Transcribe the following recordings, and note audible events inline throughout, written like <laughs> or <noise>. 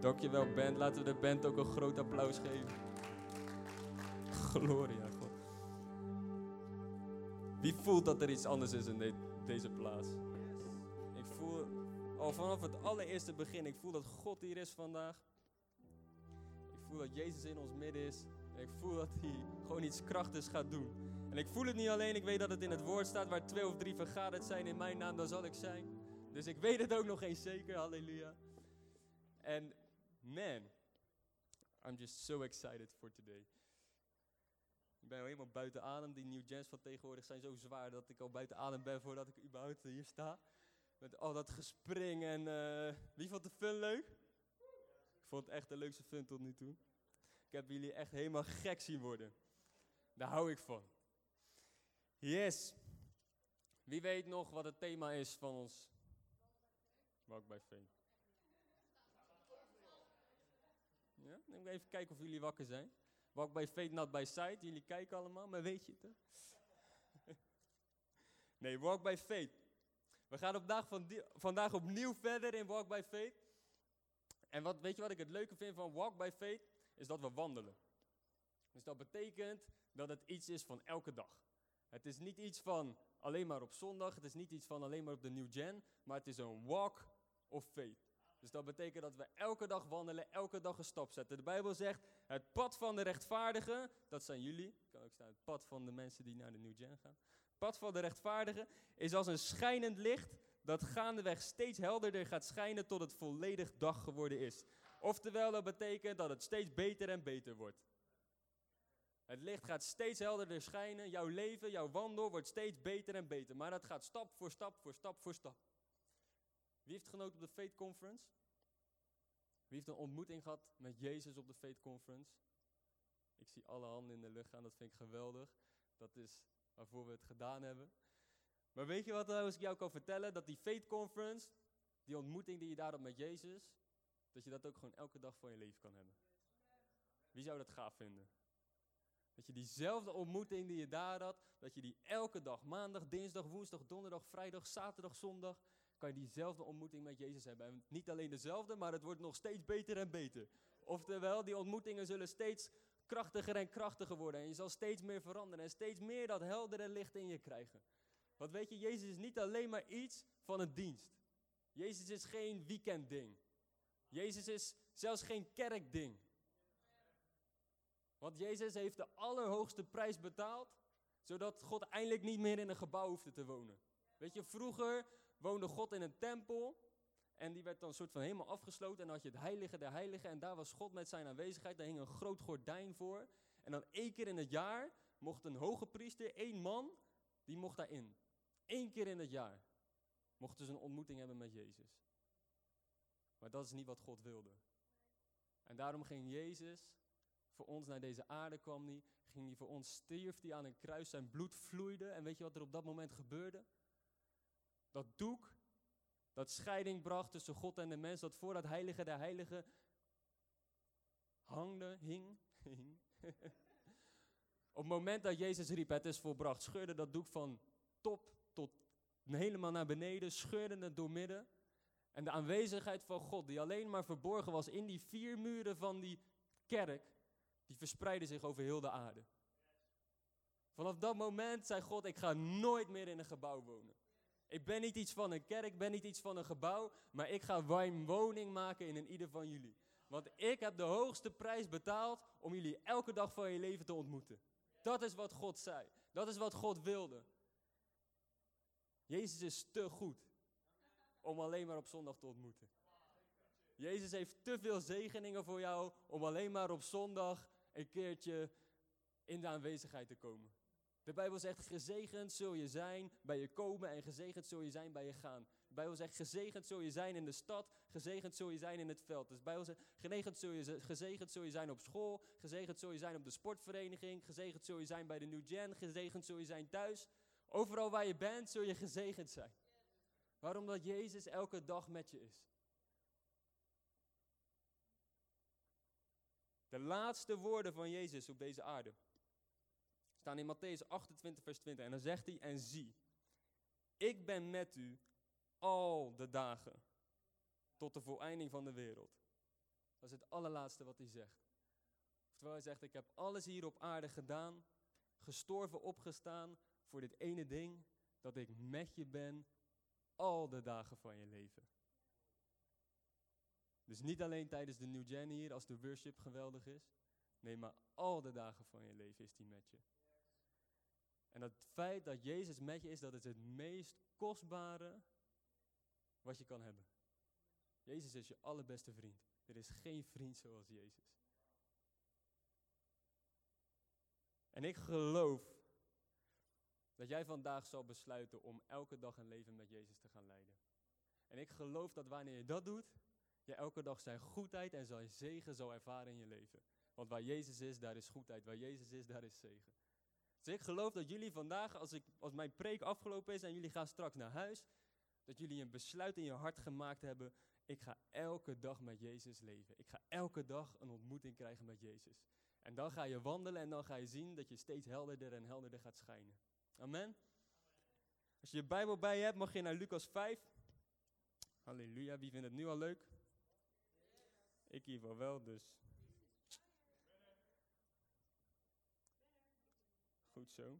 Dankjewel band. Laten we de band ook een groot applaus geven. Gloria, God. Wie voelt dat er iets anders is in deze plaats? Ik voel al vanaf het allereerste begin, ik voel dat God hier is vandaag. Ik voel dat Jezus in ons midden is. En ik voel dat hij gewoon iets krachtigs gaat doen. En ik voel het niet alleen, ik weet dat het in het woord staat waar twee of drie vergaderd zijn in mijn naam, dan zal ik zijn. Dus ik weet het ook nog eens zeker, halleluja. En man, I'm just so excited for today. Ik ben helemaal buiten adem. Die New Gens van tegenwoordig zijn zo zwaar dat ik al buiten adem ben voordat ik überhaupt hier sta. Met al dat gespring en uh, wie vond de fun leuk? Ik vond het echt de leukste fun tot nu toe. Ik heb jullie echt helemaal gek zien worden. Daar hou ik van. Yes. Wie weet nog wat het thema is van ons Walk by Faith. Ja, even kijken of jullie wakker zijn. Walk by Faith, not by sight. Jullie kijken allemaal, maar weet je het? <laughs> nee, Walk by Faith. We gaan van vandaag opnieuw verder in Walk by Faith. En wat, weet je wat ik het leuke vind van Walk by Faith? Is dat we wandelen. Dus dat betekent dat het iets is van elke dag. Het is niet iets van alleen maar op zondag. Het is niet iets van alleen maar op de New Gen. Maar het is een walk of faith. Dus dat betekent dat we elke dag wandelen, elke dag een stap zetten. De Bijbel zegt, het pad van de rechtvaardigen, dat zijn jullie. Kan ook staan, het pad van de mensen die naar de New Gen gaan. Het pad van de rechtvaardigen is als een schijnend licht dat gaandeweg steeds helderder gaat schijnen tot het volledig dag geworden is. Oftewel, dat betekent dat het steeds beter en beter wordt. Het licht gaat steeds helderder schijnen. Jouw leven, jouw wandel wordt steeds beter en beter. Maar dat gaat stap voor stap voor stap voor stap. Wie heeft genoten op de Faith Conference? Wie heeft een ontmoeting gehad met Jezus op de Faith Conference? Ik zie alle handen in de lucht gaan, dat vind ik geweldig. Dat is waarvoor we het gedaan hebben. Maar weet je wat als ik jou kan vertellen? Dat die Faith Conference, die ontmoeting die je daar had met Jezus, dat je dat ook gewoon elke dag van je leven kan hebben. Wie zou dat gaaf vinden? Dat je diezelfde ontmoeting die je daar had, dat je die elke dag, maandag, dinsdag, woensdag, donderdag, vrijdag, zaterdag, zondag, kan je diezelfde ontmoeting met Jezus hebben. En niet alleen dezelfde, maar het wordt nog steeds beter en beter. Oftewel, die ontmoetingen zullen steeds krachtiger en krachtiger worden. En je zal steeds meer veranderen en steeds meer dat heldere licht in je krijgen. Want weet je, Jezus is niet alleen maar iets van een dienst. Jezus is geen weekendding. Jezus is zelfs geen kerkding. Want Jezus heeft de allerhoogste prijs betaald, zodat God eindelijk niet meer in een gebouw hoefde te wonen. Weet je, vroeger woonde God in een tempel. En die werd dan een soort van helemaal afgesloten. En dan had je het heilige der heiligen. En daar was God met zijn aanwezigheid. Daar hing een groot gordijn voor. En dan één keer in het jaar mocht een hoge priester, één man, die mocht daarin. Eén keer in het jaar mochten ze een ontmoeting hebben met Jezus. Maar dat is niet wat God wilde. En daarom ging Jezus voor ons naar deze aarde kwam hij, ging hij voor ons, stierf hij aan een kruis, zijn bloed vloeide. En weet je wat er op dat moment gebeurde? Dat doek dat scheiding bracht tussen God en de mens, dat voor dat heilige der heiligen hangde, hing, <laughs> hing. <laughs> Op het moment dat Jezus riep, het is volbracht, scheurde dat doek van top tot helemaal naar beneden, scheurde het door midden. En de aanwezigheid van God, die alleen maar verborgen was in die vier muren van die kerk, die verspreidde zich over heel de aarde. Vanaf dat moment zei God, ik ga nooit meer in een gebouw wonen. Ik ben niet iets van een kerk, ik ben niet iets van een gebouw, maar ik ga mijn woning maken in een ieder van jullie. Want ik heb de hoogste prijs betaald om jullie elke dag van je leven te ontmoeten. Dat is wat God zei. Dat is wat God wilde. Jezus is te goed om alleen maar op zondag te ontmoeten. Jezus heeft te veel zegeningen voor jou om alleen maar op zondag een keertje in de aanwezigheid te komen. De Bijbel zegt, gezegend zul je zijn bij je komen en gezegend zul je zijn bij je gaan. De Bijbel zegt, gezegend zul je zijn in de stad, gezegend zul je zijn in het veld. Dus de Bijbel zegt, gezegend zul, je, gezegend zul je zijn op school, gezegend zul je zijn op de sportvereniging, gezegend zul je zijn bij de New Gen, gezegend zul je zijn thuis. Overal waar je bent, zul je gezegend zijn. Waarom? Dat Jezus elke dag met je is. De laatste woorden van Jezus op deze aarde staan in Matthäus 28, vers 20. En dan zegt hij, en zie, ik ben met u al de dagen tot de voleinding van de wereld. Dat is het allerlaatste wat hij zegt. Terwijl hij zegt, ik heb alles hier op aarde gedaan, gestorven, opgestaan voor dit ene ding, dat ik met je ben al de dagen van je leven. Dus niet alleen tijdens de New Gen hier, als de worship geweldig is. Nee, maar al de dagen van je leven is die met je. En het feit dat Jezus met je is, dat is het meest kostbare wat je kan hebben. Jezus is je allerbeste vriend. Er is geen vriend zoals Jezus. En ik geloof dat jij vandaag zal besluiten om elke dag een leven met Jezus te gaan leiden. En ik geloof dat wanneer je dat doet, je elke dag zijn goedheid en zijn zegen zal ervaren in je leven. Want waar Jezus is, daar is goedheid. Waar Jezus is, daar is zegen. Dus ik geloof dat jullie vandaag, als, ik, als mijn preek afgelopen is en jullie gaan straks naar huis, dat jullie een besluit in je hart gemaakt hebben. Ik ga elke dag met Jezus leven. Ik ga elke dag een ontmoeting krijgen met Jezus. En dan ga je wandelen en dan ga je zien dat je steeds helderder en helderder gaat schijnen. Amen. Als je je Bijbel bij je hebt, mag je naar Lucas 5. Halleluja, wie vindt het nu al leuk? Ik in wel, dus. Zo.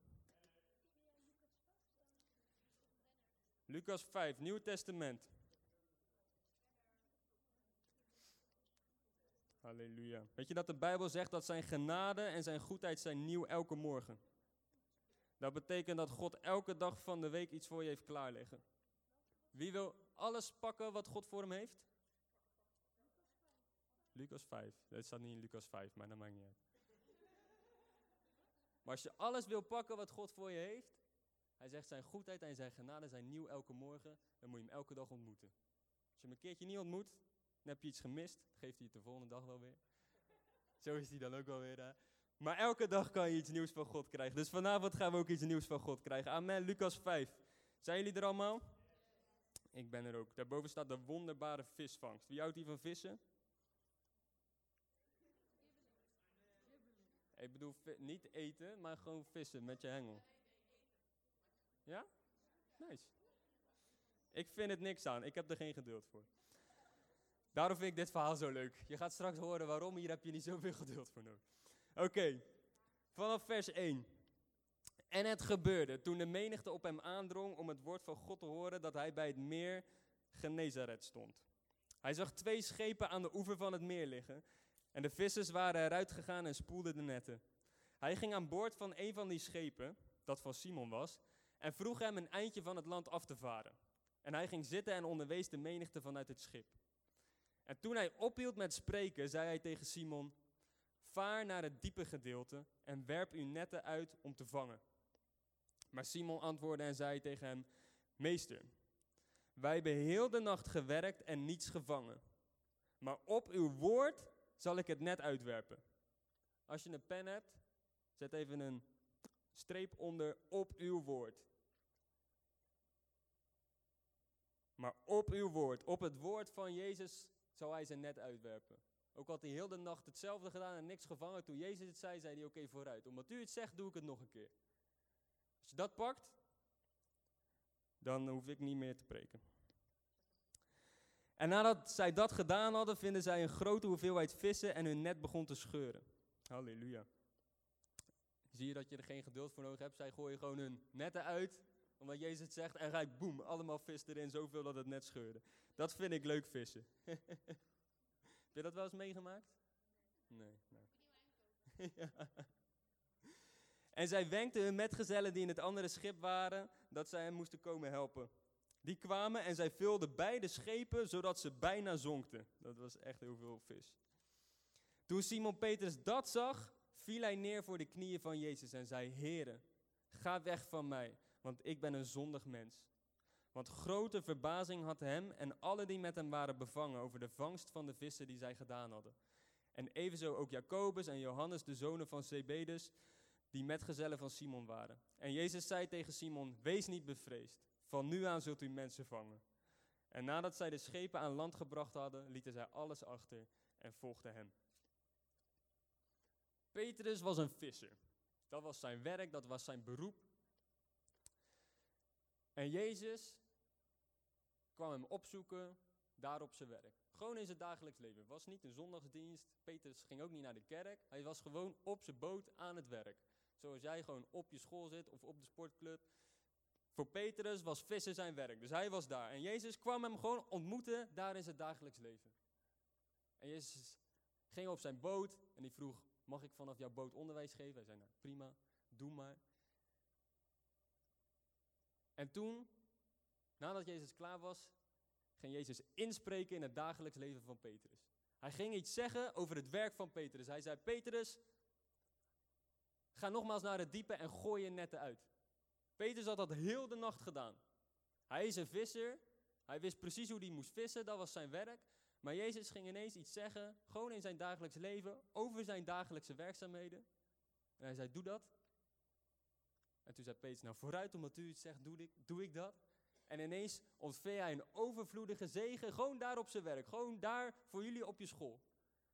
Lucas 5, Nieuw Testament. Halleluja. Weet je dat de Bijbel zegt dat zijn genade en zijn goedheid zijn nieuw elke morgen? Dat betekent dat God elke dag van de week iets voor je heeft klaarleggen. Wie wil alles pakken wat God voor hem heeft? Lucas 5. Dat staat niet in Lucas 5, maar dat maakt niet uit. Maar als je alles wil pakken wat God voor je heeft, hij zegt zijn goedheid en zijn genade zijn nieuw elke morgen, dan moet je hem elke dag ontmoeten. Als je hem een keertje niet ontmoet, dan heb je iets gemist, geeft hij het de volgende dag wel weer. Zo is hij dan ook wel weer. Hè? Maar elke dag kan je iets nieuws van God krijgen. Dus vanavond gaan we ook iets nieuws van God krijgen. Amen. Lucas 5. Zijn jullie er allemaal? Ik ben er ook. Daarboven staat de wonderbare visvangst. Wie houdt hier van vissen? Ik bedoel, niet eten, maar gewoon vissen met je hengel. Ja? Nice. Ik vind het niks aan. Ik heb er geen geduld voor. Daarom vind ik dit verhaal zo leuk. Je gaat straks horen waarom. Hier heb je niet zoveel <laughs> geduld voor nodig. Oké, vanaf vers 1. En het gebeurde toen de menigte op hem aandrong om het woord van God te horen dat hij bij het meer Genezaret stond. Hij zag twee schepen aan de oever van het meer liggen en de vissers waren eruit gegaan en spoelden de netten. Hij ging aan boord van een van die schepen, dat van Simon was, en vroeg hem een eindje van het land af te varen. En hij ging zitten en onderwees de menigte vanuit het schip. En toen hij ophield met spreken, zei hij tegen Simon: Vaar naar het diepe gedeelte en werp uw netten uit om te vangen. Maar Simon antwoordde en zei tegen hem: Meester, wij hebben heel de nacht gewerkt en niets gevangen. Maar op uw woord zal ik het net uitwerpen. Als je een pen hebt, zet even een streep onder op uw woord. Maar op uw woord, op het woord van Jezus, zal hij zijn net uitwerpen. Ook had hij heel de nacht hetzelfde gedaan en niks gevangen. Toen Jezus het zei, zei hij oké vooruit. Omdat u het zegt, doe ik het nog een keer. Als je dat pakt, dan hoef ik niet meer te preken. En nadat zij dat gedaan hadden, vinden zij een grote hoeveelheid vissen en hun net begon te scheuren. Halleluja. Zie je dat je er geen geduld voor nodig hebt? Zij gooien gewoon hun netten uit, omdat Jezus het zegt, en rijdt boem, allemaal vis erin, zoveel dat het net scheurde. Dat vind ik leuk vissen. <laughs> Heb je dat wel eens meegemaakt? Nee. <laughs> ja. En zij wenkten hun metgezellen die in het andere schip waren, dat zij hem moesten komen helpen. Die kwamen en zij vulden beide schepen, zodat ze bijna zonkten. Dat was echt heel veel vis. Toen Simon Petrus dat zag, viel hij neer voor de knieën van Jezus en zei, Heere, ga weg van mij, want ik ben een zondig mens. Want grote verbazing had hem en alle die met hem waren bevangen over de vangst van de vissen die zij gedaan hadden. En evenzo ook Jacobus en Johannes, de zonen van Zebedus, die metgezellen van Simon waren. En Jezus zei tegen Simon, wees niet bevreesd, van nu aan zult u mensen vangen. En nadat zij de schepen aan land gebracht hadden, lieten zij alles achter en volgden hem. Petrus was een visser. Dat was zijn werk, dat was zijn beroep. En Jezus kwam hem opzoeken daar op zijn werk. Gewoon in zijn dagelijks leven. Het was niet een zondagsdienst. Petrus ging ook niet naar de kerk. Hij was gewoon op zijn boot aan het werk. Zoals jij gewoon op je school zit of op de sportclub. Voor Petrus was vissen zijn werk. Dus hij was daar. En Jezus kwam hem gewoon ontmoeten daar in zijn dagelijks leven. En Jezus ging op zijn boot en die vroeg: Mag ik vanaf jouw boot onderwijs geven? Hij zei: Nou, prima, doe maar. En toen, nadat Jezus klaar was, ging Jezus inspreken in het dagelijks leven van Petrus. Hij ging iets zeggen over het werk van Petrus. Hij zei: Petrus, ga nogmaals naar het diepe en gooi je netten uit. Petrus had dat heel de nacht gedaan. Hij is een visser. Hij wist precies hoe hij moest vissen, dat was zijn werk. Maar Jezus ging ineens iets zeggen, gewoon in zijn dagelijks leven, over zijn dagelijkse werkzaamheden. En hij zei, doe dat. En toen zei Petrus, nou vooruit omdat u het zegt, doe ik, doe ik dat. En ineens ontving hij een overvloedige zegen, gewoon daar op zijn werk, gewoon daar voor jullie op je school.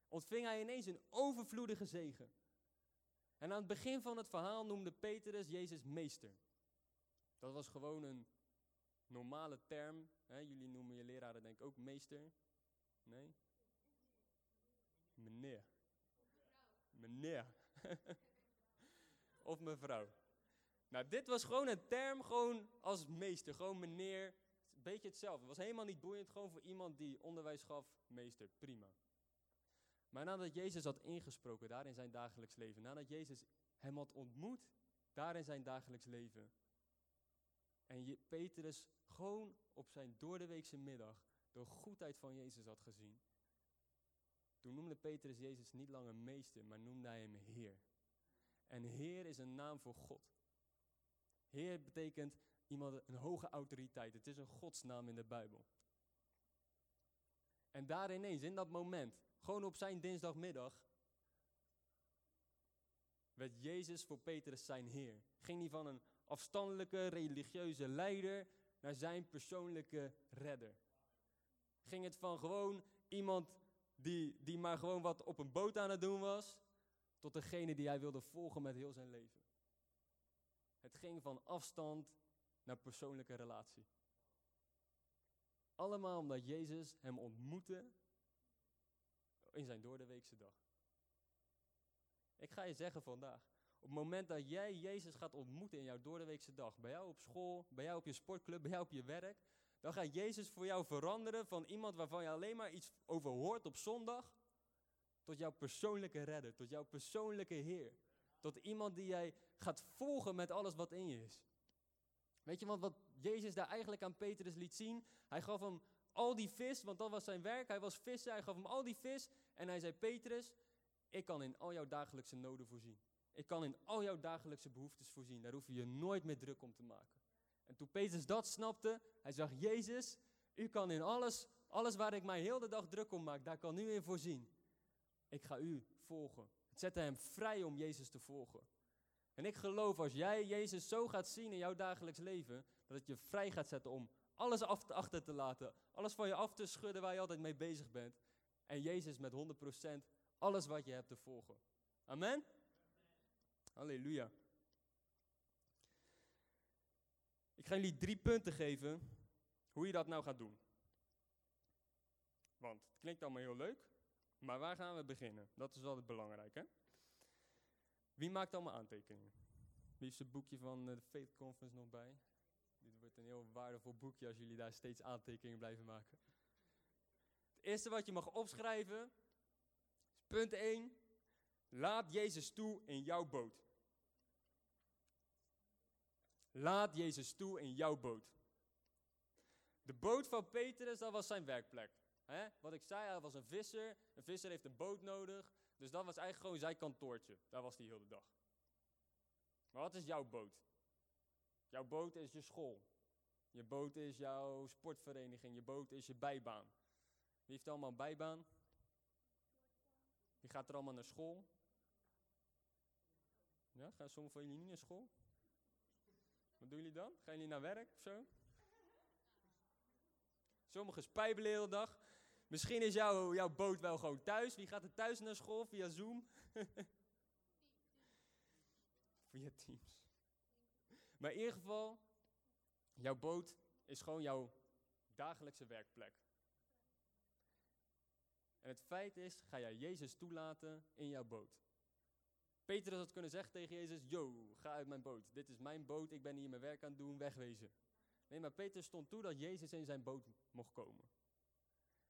Ontving hij ineens een overvloedige zegen. En aan het begin van het verhaal noemde Petrus Jezus meester. Dat was gewoon een normale term. Hè? Jullie noemen je leraren denk ik ook meester. Nee? Meneer. Meneer. <laughs> of mevrouw. Nou, dit was gewoon een term, gewoon als meester, gewoon meneer. Een beetje hetzelfde. Het was helemaal niet boeiend, gewoon voor iemand die onderwijs gaf, meester, prima. Maar nadat Jezus had ingesproken daar in zijn dagelijks leven, nadat Jezus hem had ontmoet daar in zijn dagelijks leven, en Petrus gewoon op zijn doordeweekse middag de goedheid van Jezus had gezien, toen noemde Petrus Jezus niet langer meester, maar noemde hij hem Heer. En Heer is een naam voor God. Heer betekent iemand een hoge autoriteit. Het is een godsnaam in de Bijbel. En daar ineens, in dat moment, gewoon op zijn dinsdagmiddag, werd Jezus voor Petrus zijn Heer. Ging hij van een afstandelijke religieuze leider naar zijn persoonlijke redder. Ging het van gewoon iemand die, die maar gewoon wat op een boot aan het doen was, tot degene die hij wilde volgen met heel zijn leven. Het ging van afstand naar persoonlijke relatie. Allemaal omdat Jezus hem ontmoette in zijn doordeweekse dag. Ik ga je zeggen vandaag, het moment dat jij Jezus gaat ontmoeten in jouw doordeweekse dag, bij jou op school, bij jou op je sportclub, bij jou op je werk, dan gaat Jezus voor jou veranderen van iemand waarvan je alleen maar iets over hoort op zondag, tot jouw persoonlijke redder, tot jouw persoonlijke Heer. Tot iemand die jij gaat volgen met alles wat in je is. Weet je, want wat Jezus daar eigenlijk aan Petrus liet zien, hij gaf hem al die vis, want dat was zijn werk, hij was visser, hij gaf hem al die vis en hij zei, Petrus, ik kan in al jouw dagelijkse noden voorzien. Ik kan in al jouw dagelijkse behoeftes voorzien. Daar hoef je je nooit meer druk om te maken. En toen Petrus dat snapte, hij zag, Jezus, u kan in alles, alles waar ik mij heel de dag druk om maak, daar kan u in voorzien. Ik ga u volgen. Het zette hem vrij om Jezus te volgen. En ik geloof als jij Jezus zo gaat zien in jouw dagelijks leven, dat het je vrij gaat zetten om alles af te, achter te laten, alles van je af te schudden waar je altijd mee bezig bent. En Jezus met 100% alles wat je hebt te volgen. Amen? Halleluja. Ik ga jullie drie punten geven hoe je dat nou gaat doen. Want het klinkt allemaal heel leuk, maar waar gaan we beginnen? Dat is wel het belangrijke. Wie maakt allemaal aantekeningen? Wie heeft zijn boekje van de Faith Conference nog bij? Dit wordt een heel waardevol boekje als jullie daar steeds aantekeningen blijven maken. Het eerste wat je mag opschrijven is punt 1. Laat Jezus toe in jouw boot. Laat Jezus toe in jouw boot. De boot van Petrus, dat was zijn werkplek. Wat ik zei, hij was een visser. Een visser heeft een boot nodig. Dus dat was eigenlijk gewoon zijn kantoortje. Daar was hij heel de dag. Maar wat is jouw boot? Jouw boot is je school. Je boot is jouw sportvereniging. Je boot is je bijbaan. Wie heeft allemaal een bijbaan? Wie gaat er allemaal naar school? Ja, gaan sommigen van jullie niet naar school? Wat doen jullie dan? Gaan jullie naar werk of zo? Sommigen spijbelen de hele dag. Misschien is jouw, jouw boot wel gewoon thuis. Wie gaat er thuis naar school via Zoom? <laughs> via Teams. Maar in ieder geval, jouw boot is gewoon jouw dagelijkse werkplek. het feit is, ga jij Jezus toelaten in jouw boot. Petrus had kunnen zeggen tegen Jezus, yo, ga uit mijn boot. Dit is mijn boot, ik ben hier mijn werk aan het doen, wegwezen. Nee, maar Petrus stond toe dat Jezus in zijn boot mocht komen.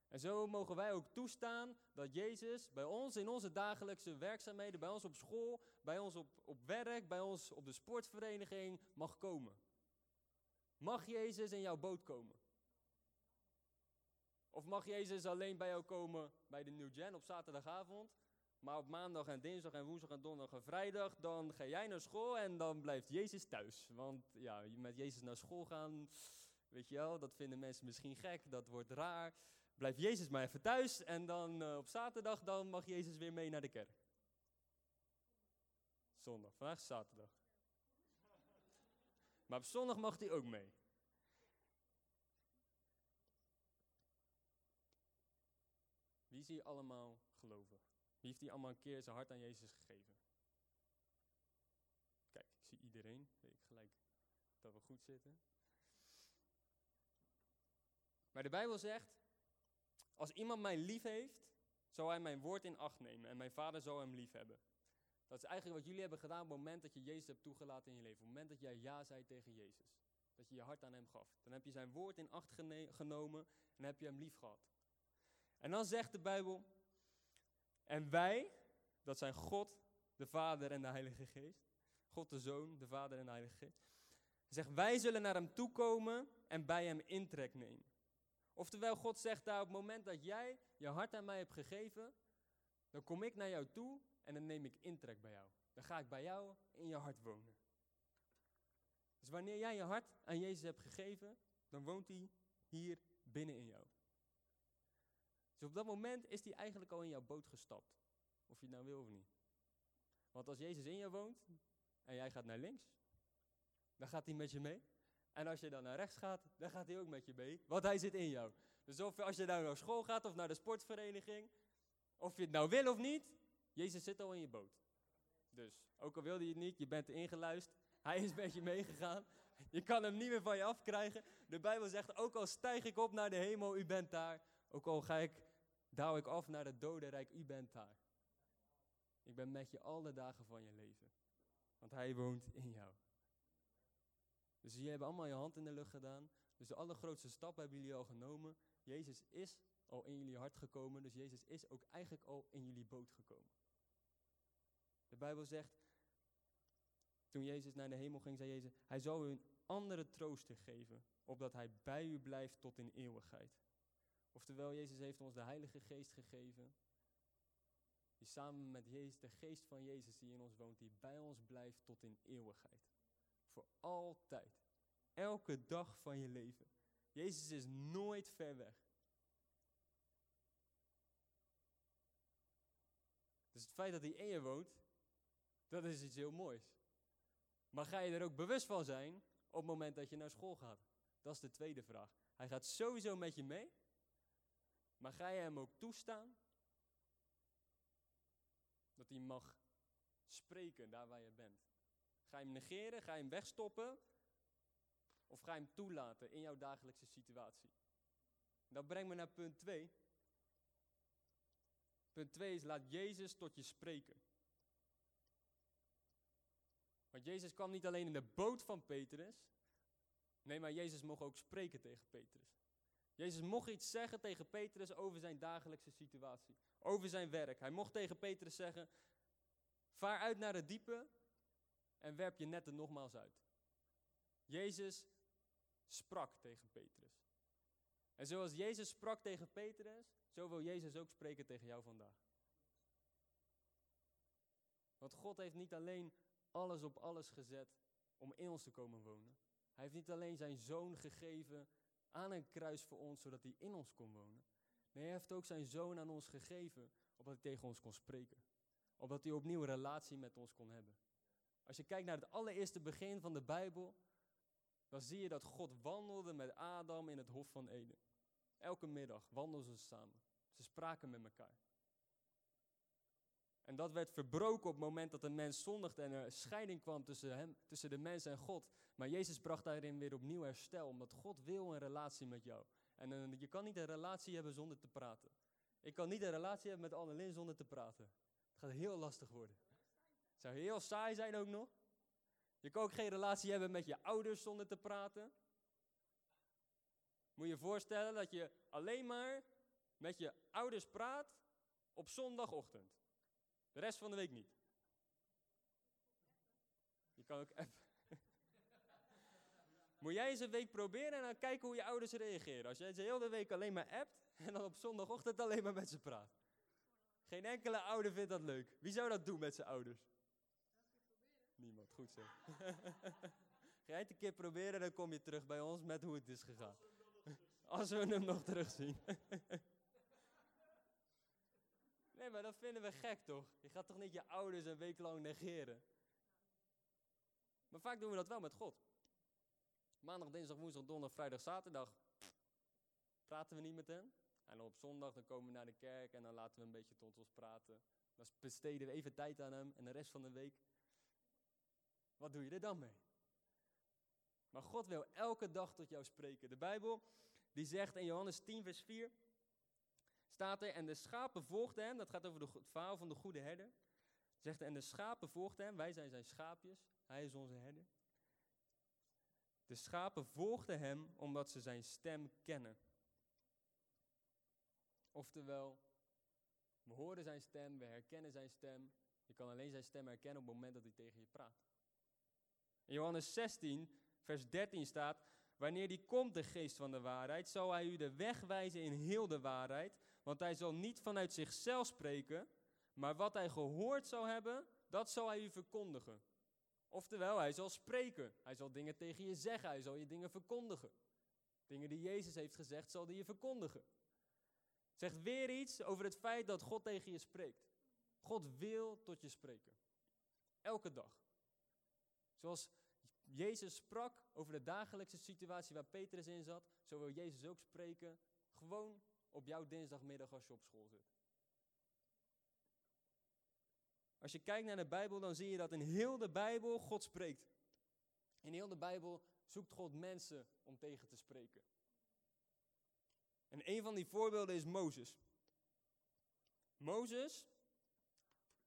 En zo mogen wij ook toestaan dat Jezus bij ons in onze dagelijkse werkzaamheden, bij ons op school, bij ons op, op werk, bij ons op de sportvereniging mag komen. Mag Jezus in jouw boot komen? Of mag Jezus alleen bij jou komen bij de New Gen op zaterdagavond? Maar op maandag en dinsdag en woensdag en donderdag en vrijdag, dan ga jij naar school en dan blijft Jezus thuis. Want ja, met Jezus naar school gaan, weet je wel, dat vinden mensen misschien gek, dat wordt raar. Blijf Jezus maar even thuis en dan uh, op zaterdag, dan mag Jezus weer mee naar de kerk. Zondag, vandaag is zaterdag. Maar op zondag mag hij ook mee. Wie zie je allemaal heeft hij allemaal een keer zijn hart aan Jezus gegeven? Kijk, ik zie iedereen. Weet ik gelijk dat we goed zitten. Maar de Bijbel zegt, als iemand mij lief heeft, zal hij mijn woord in acht nemen en mijn vader zal hem lief hebben. Dat is eigenlijk wat jullie hebben gedaan op het moment dat je Jezus hebt toegelaten in je leven. Op het moment dat jij ja zei tegen Jezus. Dat je je hart aan hem gaf. Dan heb je zijn woord in acht genomen en heb je hem lief gehad. En dan zegt de Bijbel, en wij, dat zijn God, de Vader en de Heilige Geest. God de Zoon, de Vader en de Heilige Geest. Zegt, wij zullen naar hem toekomen en bij hem intrek nemen. Oftewel, God zegt daar op het moment dat jij je hart aan mij hebt gegeven, dan kom ik naar jou toe en dan neem ik intrek bij jou. Dan ga ik bij jou in je hart wonen. Dus wanneer jij je hart aan Jezus hebt gegeven, dan woont hij hier binnen in jou. Dus op dat moment is hij eigenlijk al in jouw boot gestapt. Of je het nou wil of niet. Want als Jezus in jou woont en jij gaat naar links, dan gaat hij met je mee. En als je dan naar rechts gaat, dan gaat hij ook met je mee, want hij zit in jou. Dus of als je nou naar school gaat of naar de sportvereniging, of je het nou wil of niet, Jezus zit al in je boot. Dus, ook al wilde je het niet, je bent ingeluisterd, hij is met je meegegaan. Je kan hem niet meer van je afkrijgen. De Bijbel zegt, ook al stijg ik op naar de hemel, u bent daar. Ook al ga ik, daal ik af naar het dodenrijk, u bent daar. Ik ben met je alle dagen van je leven. Want hij woont in jou. Dus jullie hebben allemaal je hand in de lucht gedaan. Dus de allergrootste stap hebben jullie al genomen. Jezus is al in jullie hart gekomen. Dus Jezus is ook eigenlijk al in jullie boot gekomen. De Bijbel zegt, toen Jezus naar de hemel ging, zei Jezus, hij zal u een andere trooster geven, opdat hij bij u blijft tot in eeuwigheid. Oftewel, Jezus heeft ons de Heilige Geest gegeven, die samen met Jezus, de geest van Jezus die in ons woont, die bij ons blijft tot in eeuwigheid. Voor altijd. Elke dag van je leven. Jezus is nooit ver weg. Dus het feit dat hij in je woont, dat is iets heel moois. Maar ga je er ook bewust van zijn op het moment dat je naar school gaat? Dat is de tweede vraag. Hij gaat sowieso met je mee. Maar ga je hem ook toestaan dat hij mag spreken daar waar je bent? Ga je hem negeren? Ga je hem wegstoppen? Of ga je hem toelaten in jouw dagelijkse situatie? Dat brengt me naar punt 2. Punt 2 is laat Jezus tot je spreken. Want Jezus kwam niet alleen in de boot van Petrus. Nee, maar Jezus mocht ook spreken tegen Petrus. Jezus mocht iets zeggen tegen Petrus over zijn dagelijkse situatie. Over zijn werk. Hij mocht tegen Petrus zeggen: Vaar uit naar het diepe en werp je netten nogmaals uit. Jezus sprak tegen Petrus. En zoals Jezus sprak tegen Petrus, zo wil Jezus ook spreken tegen jou vandaag. Want God heeft niet alleen alles op alles gezet om in ons te komen wonen. Hij heeft niet alleen zijn zoon gegeven aan een kruis voor ons, zodat hij in ons kon wonen. Nee, hij heeft ook zijn zoon aan ons gegeven, opdat hij tegen ons kon spreken. Opdat hij opnieuw een relatie met ons kon hebben. Als je kijkt naar het allereerste begin van de Bijbel, dan zie je dat God wandelde met Adam in het Hof van Eden. Elke middag wandelden ze samen. Ze spraken met elkaar. En dat werd verbroken op het moment dat de mens zondigde en er scheiding kwam tussen, hem, tussen de mens en God. Maar Jezus bracht daarin weer opnieuw herstel, omdat God wil een relatie met jou. En je kan niet een relatie hebben zonder te praten. Ik kan niet een relatie hebben met Annelien zonder te praten. Het gaat heel lastig worden. Het zou heel saai zijn ook nog. Je kan ook geen relatie hebben met je ouders zonder te praten. Moet je je voorstellen dat je alleen maar met je ouders praat op zondagochtend. De rest van de week niet. Je kan ook appen. <laughs> Moet jij eens een week proberen en dan kijken hoe je ouders reageren. Als jij ze heel de week alleen maar appt en dan op zondagochtend alleen maar met ze praat. Geen enkele ouder vindt dat leuk. Wie zou dat doen met zijn ouders? Niemand, goed zo. <laughs> Ga jij het een keer proberen, dan kom je terug bij ons met hoe het is gegaan. <laughs> Als we hem nog terugzien. Nee, maar dat vinden we gek toch? Je gaat toch niet je ouders een week lang negeren? Maar vaak doen we dat wel met God. Maandag, dinsdag, woensdag, donderdag, vrijdag, zaterdag praten we niet met hem. En op zondag dan komen we naar de kerk en dan laten we een beetje tot ons praten. Dan besteden we even tijd aan hem en de rest van de week, wat doe je er dan mee? Maar God wil elke dag tot jou spreken. De Bijbel die zegt in Johannes 10 vers 4, staat er, en de schapen volgden hem, dat gaat over de, verhaal van de goede herder. Zegt en de schapen volgden hem, wij zijn zijn schaapjes, hij is onze herder. De schapen volgden hem omdat ze zijn stem kennen. Oftewel, we horen zijn stem, we herkennen zijn stem. Je kan alleen zijn stem herkennen op het moment dat hij tegen je praat. In Johannes 16, vers 13 staat, wanneer die komt, de geest van de waarheid, zal hij u de weg wijzen in heel de waarheid, want hij zal niet vanuit zichzelf spreken, maar wat hij gehoord zal hebben, dat zal hij u verkondigen. Oftewel, hij zal spreken. Hij zal dingen tegen je zeggen. Hij zal je dingen verkondigen. Dingen die Jezus heeft gezegd, zal hij je verkondigen. Zegt weer iets over het feit dat God tegen je spreekt. God wil tot je spreken. Elke dag. Zoals Jezus sprak over de dagelijkse situatie waar Petrus in zat, zo wil Jezus ook spreken. Gewoon op jouw dinsdagmiddag als je op school zit. Als je kijkt naar de Bijbel, dan zie je dat in heel de Bijbel God spreekt. In heel de Bijbel zoekt God mensen om tegen te spreken. En een van die voorbeelden is Mozes. Mozes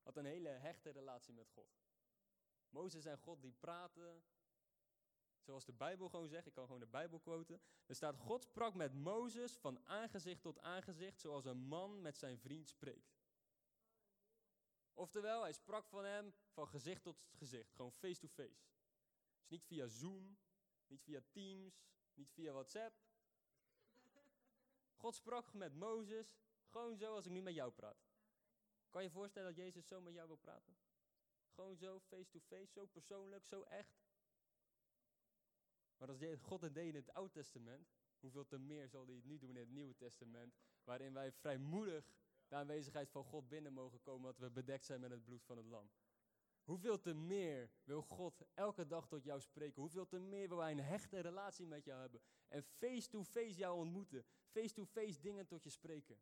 had een hele hechte relatie met God. Mozes en God die praten, zoals de Bijbel gewoon zegt, ik kan gewoon de Bijbel quoten. Er staat, God sprak met Mozes van aangezicht tot aangezicht, zoals een man met zijn vriend spreekt. Oftewel, hij sprak van hem van gezicht tot gezicht, gewoon face to face. Dus niet via Zoom, niet via Teams, niet via WhatsApp. God sprak met Mozes, gewoon zo als ik nu met jou praat. Kan je je voorstellen dat Jezus zo met jou wil praten? Gewoon zo, face to face, zo persoonlijk, zo echt. Maar als God het deed in het Oude Testament, hoeveel te meer zal hij het nu doen in het Nieuwe Testament, waarin wij vrijmoedig de aanwezigheid van God binnen mogen komen, dat we bedekt zijn met het bloed van het lam. Hoeveel te meer wil God elke dag tot jou spreken? Hoeveel te meer wil Hij een hechte relatie met jou hebben? En face-to-face jou ontmoeten. Face-to-face dingen tot je spreken.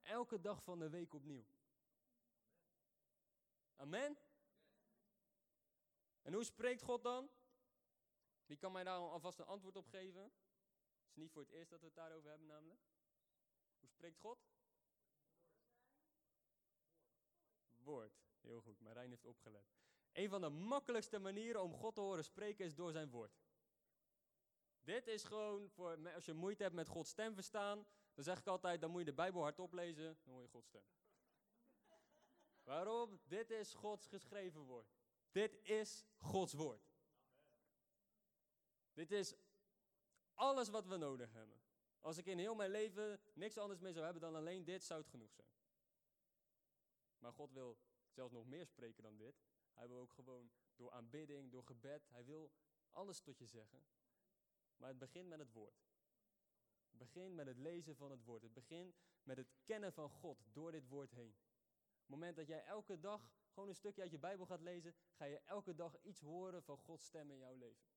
Elke dag van de week opnieuw. Amen? En hoe spreekt God dan? Wie kan mij daar alvast een antwoord op geven? Het is niet voor het eerst dat we het daarover hebben namelijk. Hoe spreekt God? woord. Heel goed, Marijn heeft opgelet. Een van de makkelijkste manieren om God te horen spreken is door zijn woord. Dit is gewoon, voor, als je moeite hebt met Gods stem verstaan, dan zeg ik altijd, dan moet je de Bijbel hardop lezen, dan hoor je Gods stem. Waarom? Dit is Gods geschreven woord. Dit is Gods woord. Dit is alles wat we nodig hebben. Als ik in heel mijn leven niks anders meer zou hebben dan alleen dit, zou het genoeg zijn. Maar God wil zelfs nog meer spreken dan dit. Hij wil ook gewoon door aanbidding, door gebed, hij wil alles tot je zeggen. Maar het begint met het woord. Het begint met het lezen van het woord. Het begint met het kennen van God door dit woord heen. Het moment dat jij elke dag gewoon een stukje uit je Bijbel gaat lezen, ga je elke dag iets horen van Gods stem in jouw leven.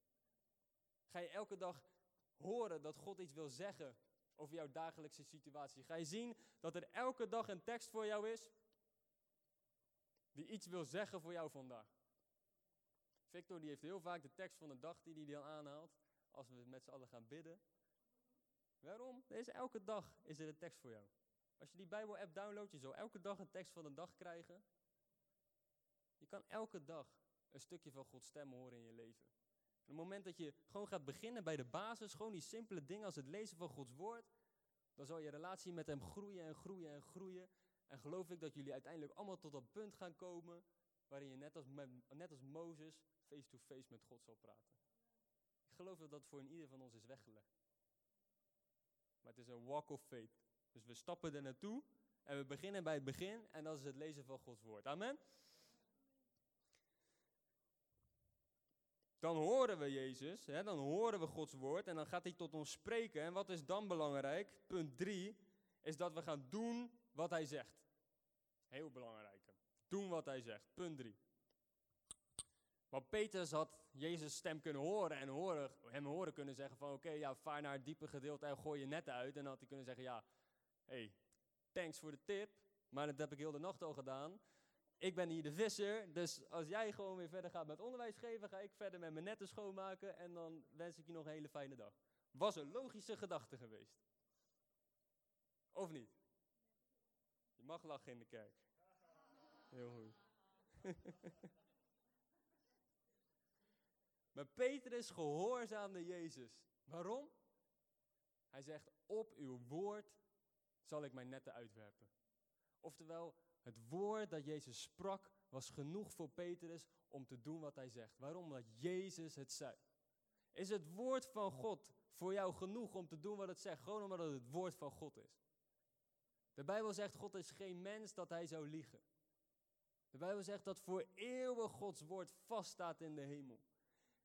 Ga je elke dag horen dat God iets wil zeggen over jouw dagelijkse situatie. Ga je zien dat er elke dag een tekst voor jou is die iets wil zeggen voor jou vandaag. Victor die heeft heel vaak de tekst van de dag die hij dan aanhaalt, als we met z'n allen gaan bidden. Waarom? Deze elke dag is er een tekst voor jou. Als je die Bijbel-app downloadt, je zal elke dag een tekst van de dag krijgen. Je kan elke dag een stukje van Gods stem horen in je leven. Het moment dat je gewoon gaat beginnen bij de basis, gewoon die simpele dingen als het lezen van Gods woord, dan zal je relatie met Hem groeien en groeien en groeien. En geloof ik dat jullie uiteindelijk allemaal tot dat punt gaan komen waarin je net als, net als Mozes face-to-face met God zal praten. Ik geloof dat dat voor een ieder van ons is weggelegd. Maar het is een walk of faith. Dus we stappen er naartoe en we beginnen bij het begin en dat is het lezen van Gods woord. Amen. Dan horen we Jezus, hè, dan horen we Gods woord en dan gaat hij tot ons spreken. En wat is dan belangrijk? Punt 3 is dat we gaan doen wat hij zegt. Heel belangrijk. Doen wat hij zegt. Punt 3. Want Petrus had Jezus' stem kunnen horen en horen, hem horen kunnen zeggen van oké, ja, vaar naar het diepe gedeelte en gooi je net uit. En dan had hij kunnen zeggen, ja, hey, thanks voor de tip, maar dat heb ik heel de nacht al gedaan. Ik ben hier de visser, dus als jij gewoon weer verder gaat met onderwijs geven, ga ik verder met mijn netten schoonmaken en dan wens ik je nog een hele fijne dag. Was een logische gedachte geweest. Of niet? Je mag lachen in de kerk. Heel goed. <laughs> maar Petrus gehoorzaamde Jezus. Waarom? Hij zegt, op uw woord zal ik mijn netten uitwerpen. Oftewel, het woord dat Jezus sprak was genoeg voor Petrus om te doen wat hij zegt. Waarom? Omdat Jezus het zei. Is het woord van God voor jou genoeg om te doen wat het zegt? Gewoon omdat het het woord van God is. De Bijbel zegt, God is geen mens dat hij zou liegen. De Bijbel zegt dat voor eeuwig Gods woord vaststaat in de hemel.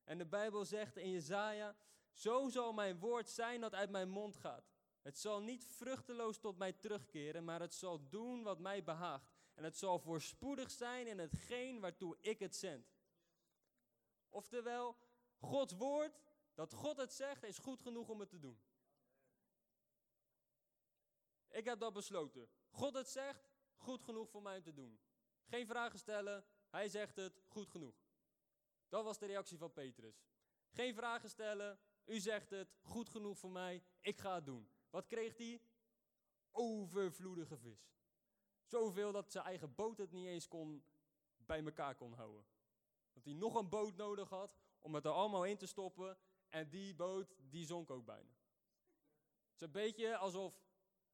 En de Bijbel zegt in Jezaja, zo zal mijn woord zijn dat uit mijn mond gaat. Het zal niet vruchteloos tot mij terugkeren, maar het zal doen wat mij behaagt. En het zal voorspoedig zijn in hetgeen waartoe ik het zend. Oftewel, Gods woord, dat God het zegt, is goed genoeg om het te doen. Ik heb dat besloten. God het zegt, goed genoeg voor mij om te doen. Geen vragen stellen, hij zegt het, goed genoeg. Dat was de reactie van Petrus. Geen vragen stellen, u zegt het, goed genoeg voor mij, ik ga het doen. Wat kreeg hij? Overvloedige vis. Zoveel dat zijn eigen boot het niet eens kon, bij elkaar kon houden. Dat hij nog een boot nodig had om het er allemaal in te stoppen. En die boot, die zonk ook bijna. Het is een beetje alsof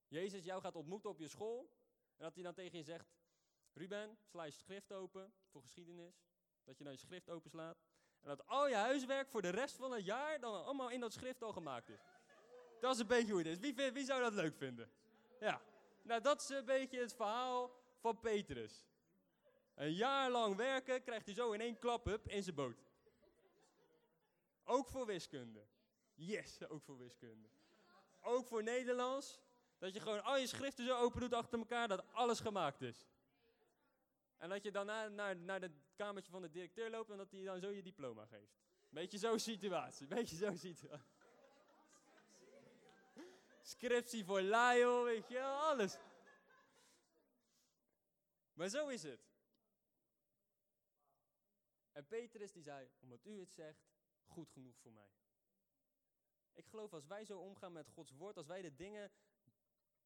Jezus jou gaat ontmoeten op je school. En dat hij dan tegen je zegt, Ruben, sla je schrift open voor geschiedenis. Dat je dan je schrift openslaat. En dat al je huiswerk voor de rest van het jaar dan allemaal in dat schrift al gemaakt is. Dat is een beetje hoe het is. Wie, wie zou dat leuk vinden? Ja. Nou, dat is een beetje het verhaal van Petrus. Een jaar lang werken krijgt hij zo in één klap up in zijn boot. Ook voor wiskunde. Yes, ook voor wiskunde. Ook voor Nederlands. Dat je gewoon al je schriften zo open doet achter elkaar, dat alles gemaakt is. En dat je dan naar, naar, naar het kamertje van de directeur loopt en dat hij dan zo je diploma geeft. Beetje zo'n situatie, beetje zo'n situatie. Scriptie voor Lyle, weet je alles. Maar zo is het. En Petrus die zei, omdat u het zegt, goed genoeg voor mij. Ik geloof als wij zo omgaan met Gods woord, als wij de dingen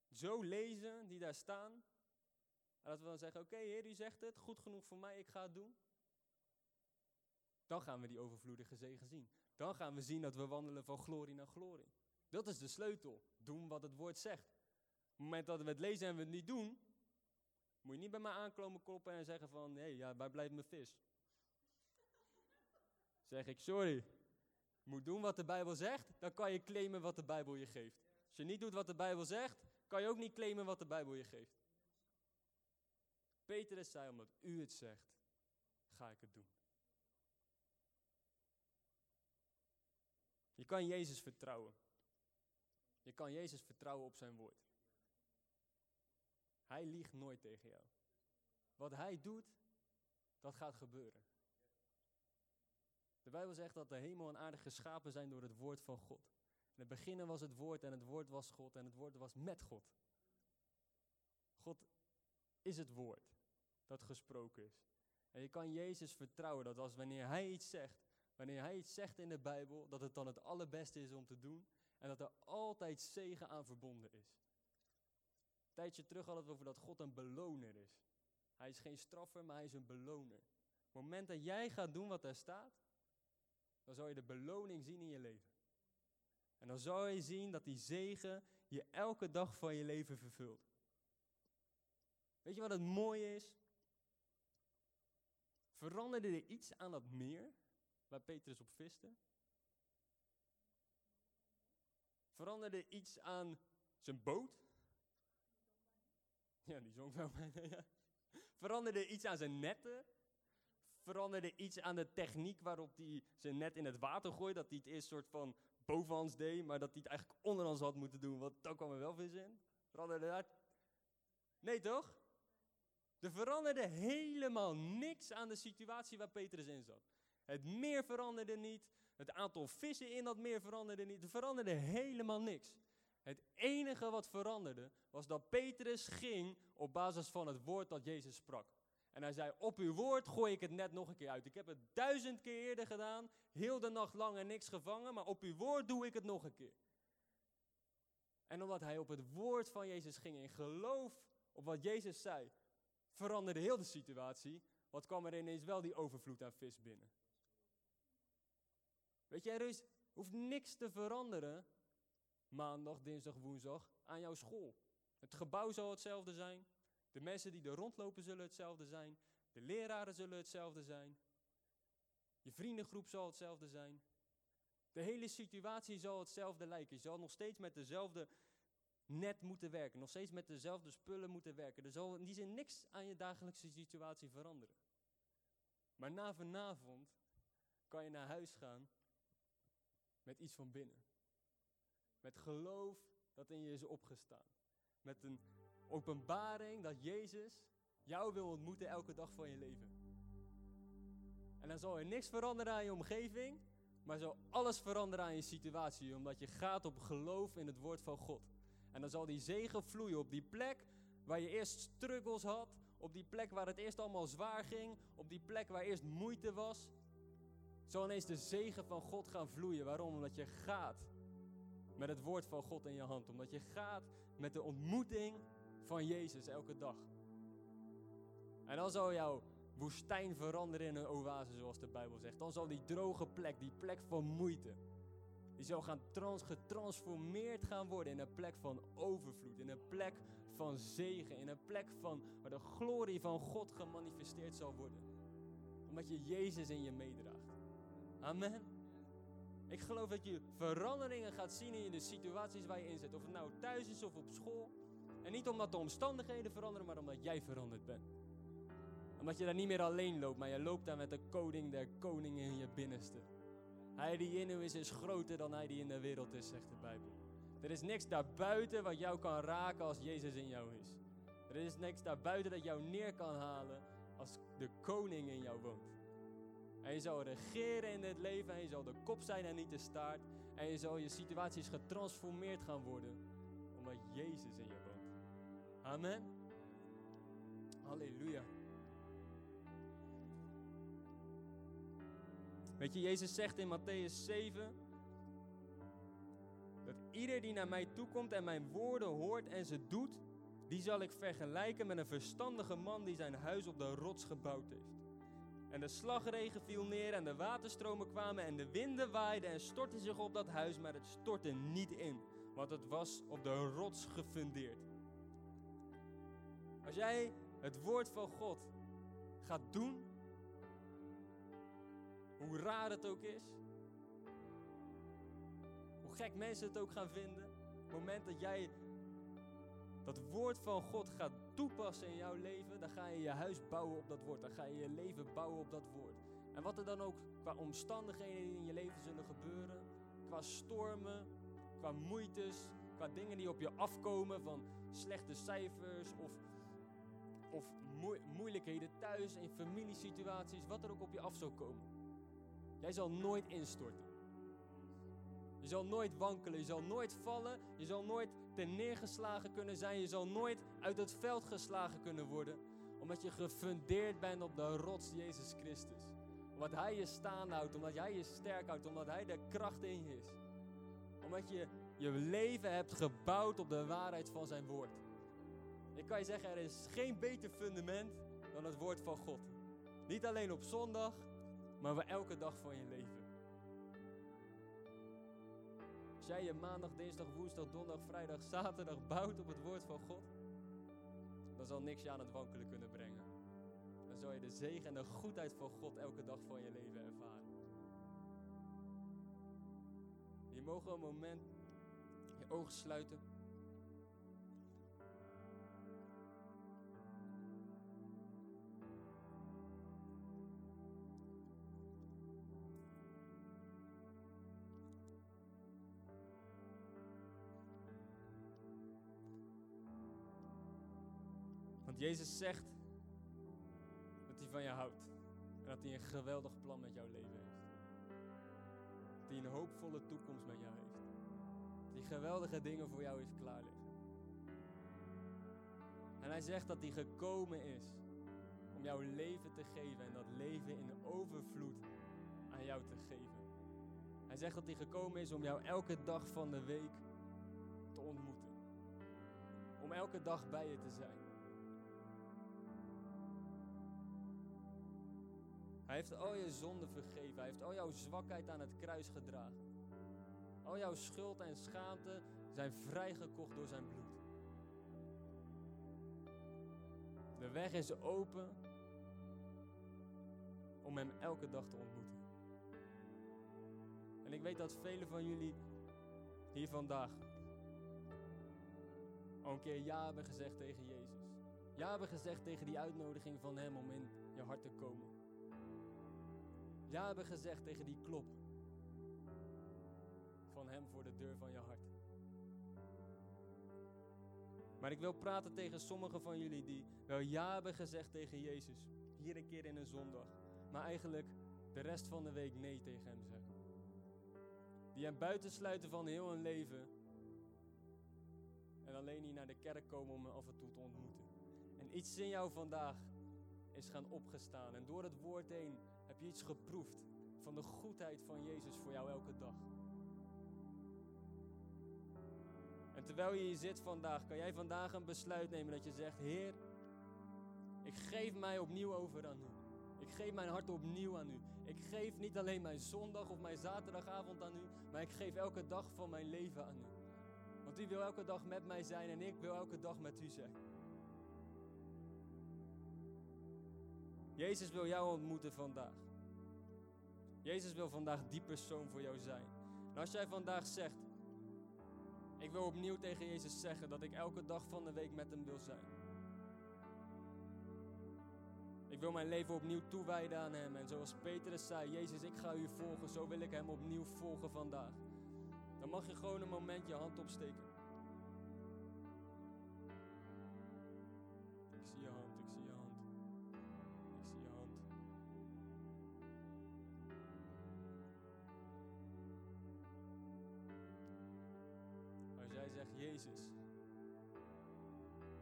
zo lezen die daar staan, en dat we dan zeggen, oké Heer, u zegt het, goed genoeg voor mij, ik ga het doen. Dan gaan we die overvloedige zegen zien. Dan gaan we zien dat we wandelen van glorie naar glorie. Dat is de sleutel. Doen wat het woord zegt. Op het moment dat we het lezen en we het niet doen, moet je niet bij mij aankomen kloppen en zeggen van, hé, ja, waar blijft mijn vis? Zeg ik, sorry, moet doen wat de Bijbel zegt, dan kan je claimen wat de Bijbel je geeft. Als je niet doet wat de Bijbel zegt, kan je ook niet claimen wat de Bijbel je geeft. Petrus zei, omdat u het zegt, ga ik het doen. Je kan Jezus vertrouwen. Je kan Jezus vertrouwen op zijn woord. Hij liegt nooit tegen jou. Wat hij doet, dat gaat gebeuren. De Bijbel zegt dat de hemel en aarde geschapen zijn door het woord van God. In het begin was het woord en het woord was God en het woord was met God. God is het woord dat gesproken is. En je kan Jezus vertrouwen dat als wanneer Hij iets zegt, wanneer Hij iets zegt in de Bijbel, dat het dan het allerbeste is om te doen en dat er altijd zegen aan verbonden is. Een tijdje terug hadden we over dat God een beloner is. Hij is geen straffer, maar hij is een beloner. Op het moment dat jij gaat doen wat er staat, dan zal je de beloning zien in je leven. En dan zal je zien dat die zegen je elke dag van je leven vervult. Weet je wat het mooie is? Veranderde er iets aan dat meer waar Petrus op viste? Veranderde iets aan zijn boot? Ja, die zong wel bijna, Veranderde iets aan zijn netten? Veranderde iets aan de techniek waarop hij zijn net in het water gooide? Dat hij het eerst soort van bovenhands deed, maar dat hij het eigenlijk onderhands had moeten doen, want dan kwam er wel vis in. Veranderde dat? Nee, toch? Er veranderde helemaal niks aan de situatie waar Petrus in zat. Het meer veranderde niet, het aantal vissen in dat meer veranderde niet, er veranderde helemaal niks. Het enige wat veranderde was dat Petrus ging op basis van het woord dat Jezus sprak. En hij zei, op uw woord gooi ik het net nog een keer uit. Ik heb het duizend keer eerder gedaan, heel de nacht lang en niks gevangen, maar op uw woord doe ik het nog een keer. En omdat hij op het woord van Jezus ging in geloof op wat Jezus zei, veranderde heel de situatie. Wat kwam er ineens wel die overvloed aan vis binnen? Weet je, er hoeft niks te veranderen maandag, dinsdag, woensdag aan jouw school. Het gebouw zal hetzelfde zijn. De mensen die er rondlopen zullen hetzelfde zijn. De leraren zullen hetzelfde zijn. Je vriendengroep zal hetzelfde zijn. De hele situatie zal hetzelfde lijken. Je zal nog steeds met dezelfde net moeten werken. Nog steeds met dezelfde spullen moeten werken. Er zal in die zin niks aan je dagelijkse situatie veranderen. Maar na vanavond kan je naar huis gaan met iets van binnen. Met geloof dat in je is opgestaan. Met een openbaring dat Jezus jou wil ontmoeten elke dag van je leven. En dan zal er niks veranderen aan je omgeving, maar zal alles veranderen aan je situatie, omdat je gaat op geloof in het woord van God. En dan zal die zegen vloeien op die plek waar je eerst struggles had, op die plek waar het eerst allemaal zwaar ging, op die plek waar eerst moeite was. Zal ineens de zegen van God gaan vloeien. Waarom? Omdat je gaat met het woord van God in je hand. Omdat je gaat met de ontmoeting van Jezus elke dag. En dan zal jouw woestijn veranderen in een oase, zoals de Bijbel zegt. Dan zal die droge plek, die plek van moeite, die zal gaan trans, getransformeerd gaan worden in een plek van overvloed, in een plek van zegen, in een plek van, waar de glorie van God gemanifesteerd zal worden. Omdat je Jezus in je meedraagt. Amen. Ik geloof dat je veranderingen gaat zien in de situaties waar je in zit. Of het nou thuis is of op school. En niet omdat de omstandigheden veranderen, maar omdat jij veranderd bent. Omdat je daar niet meer alleen loopt, maar je loopt daar met de koning der koningen in je binnenste. Hij die in u is, is groter dan hij die in de wereld is, zegt de Bijbel. Er is niks daarbuiten wat jou kan raken als Jezus in jou is. Er is niks daarbuiten dat jou neer kan halen als de koning in jou woont. En je zal regeren in dit leven en je zal de kop zijn en niet de staart. En je zal je situaties getransformeerd gaan worden omdat Jezus in je woont. Amen. Halleluja. Weet je, Jezus zegt in Matthäus 7 dat ieder die naar mij toekomt en mijn woorden hoort en ze doet, die zal ik vergelijken met een verstandige man die zijn huis op de rots gebouwd heeft. En de slagregen viel neer en de waterstromen kwamen en de winden waaiden en stortten zich op dat huis, maar het stortte niet in, want het was op de rots gefundeerd. Als jij het woord van God gaat doen, hoe raar het ook is, hoe gek mensen het ook gaan vinden, op het moment dat jij dat woord van God gaat toepassen in jouw leven, dan ga je je huis bouwen op dat woord. Dan ga je je leven bouwen op dat woord. En wat er dan ook qua omstandigheden in je leven zullen gebeuren, qua stormen, qua moeites, qua dingen die op je afkomen van slechte cijfers of, of moeilijkheden thuis, in familiesituaties, wat er ook op je af zal komen. Jij zal nooit instorten. Je zal nooit wankelen, je zal nooit vallen, je zal nooit ten neergeslagen kunnen zijn, je zal nooit uit het veld geslagen kunnen worden, omdat je gefundeerd bent op de rots Jezus Christus. Omdat Hij je staan houdt, omdat Hij je sterk houdt, omdat Hij de kracht in je is. Omdat je je leven hebt gebouwd op de waarheid van Zijn woord. Ik kan je zeggen, er is geen beter fundament dan het woord van God. Niet alleen op zondag, maar voor elke dag van je leven. Jij je maandag, dinsdag, woensdag, donderdag, vrijdag, zaterdag bouwt op het woord van God, dan zal niks je aan het wankelen kunnen brengen. Dan zal je de zegen en de goedheid van God elke dag van je leven ervaren. Je mogen een moment je ogen sluiten. Jezus zegt dat hij van je houdt. En dat hij een geweldig plan met jouw leven heeft. Dat hij een hoopvolle toekomst met jou heeft. Dat hij geweldige dingen voor jou heeft klaarliggen. En hij zegt dat hij gekomen is om jouw leven te geven en dat leven in overvloed aan jou te geven. Hij zegt dat hij gekomen is om jou elke dag van de week te ontmoeten. Om elke dag bij je te zijn. Hij heeft al je zonden vergeven. Hij heeft al jouw zwakheid aan het kruis gedragen. Al jouw schuld en schaamte zijn vrijgekocht door zijn bloed. De weg is open om hem elke dag te ontmoeten. En ik weet dat velen van jullie hier vandaag al een keer ja hebben gezegd tegen Jezus. Ja hebben gezegd tegen die uitnodiging van Hem om in je hart te komen. Ja hebben gezegd tegen die klop van Hem voor de deur van je hart. Maar ik wil praten tegen sommigen van jullie die wel ja hebben gezegd tegen Jezus. Hier een keer in een zondag. Maar eigenlijk de rest van de week nee tegen Hem zeggen. Die Hem buitensluiten van heel hun leven. En alleen niet naar de kerk komen om Hem af en toe te ontmoeten. En iets in jou vandaag is gaan opgestaan. En door het woord heen heb je iets geproefd van de goedheid van Jezus voor jou elke dag. En terwijl je hier zit vandaag, kan jij vandaag een besluit nemen dat je zegt: Heer, ik geef mij opnieuw over aan u. Ik geef mijn hart opnieuw aan u. Ik geef niet alleen mijn zondag of mijn zaterdagavond aan u, maar ik geef elke dag van mijn leven aan u. Want u wil elke dag met mij zijn en ik wil elke dag met u zijn. Jezus wil jou ontmoeten vandaag. Jezus wil vandaag die persoon voor jou zijn. En als jij vandaag zegt, ik wil opnieuw tegen Jezus zeggen dat ik elke dag van de week met Hem wil zijn. Ik wil mijn leven opnieuw toewijden aan Hem. En zoals Petrus zei, Jezus, ik ga U volgen, zo wil ik Hem opnieuw volgen vandaag. Dan mag je gewoon een moment je hand opsteken. Zegt, Jezus,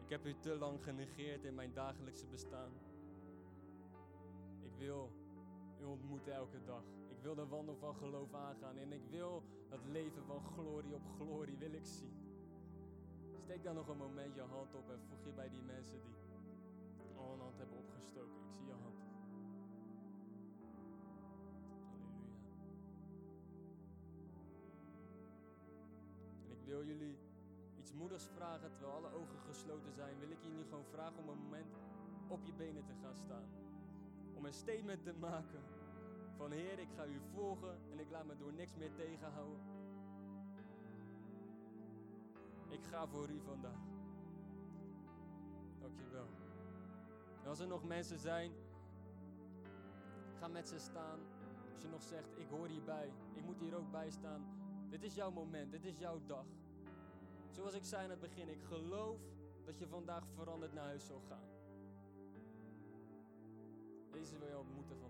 ik heb u te lang genegeerd in mijn dagelijkse bestaan. Ik wil u ontmoeten elke dag. Ik wil de wandel van geloof aangaan en ik wil dat leven van glorie op glorie wil ik zien. Steek dan nog een moment je hand op en voeg je bij die mensen die al een hand hebben opgestoken. Ik zie je hand. Wil jullie iets moedigs vragen terwijl alle ogen gesloten zijn. Wil ik jullie gewoon vragen om een moment op je benen te gaan staan. Om een statement te maken van Heer, ik ga u volgen en ik laat me door niks meer tegenhouden. Ik ga voor u vandaag. Dankjewel. En als er nog mensen zijn, ga met ze staan. Als je nog zegt, ik hoor hierbij, ik moet hier ook bij staan. Dit is jouw moment, dit is jouw dag. Zoals ik zei in het begin, ik geloof dat je vandaag veranderd naar huis zal gaan. Deze wil je ontmoeten.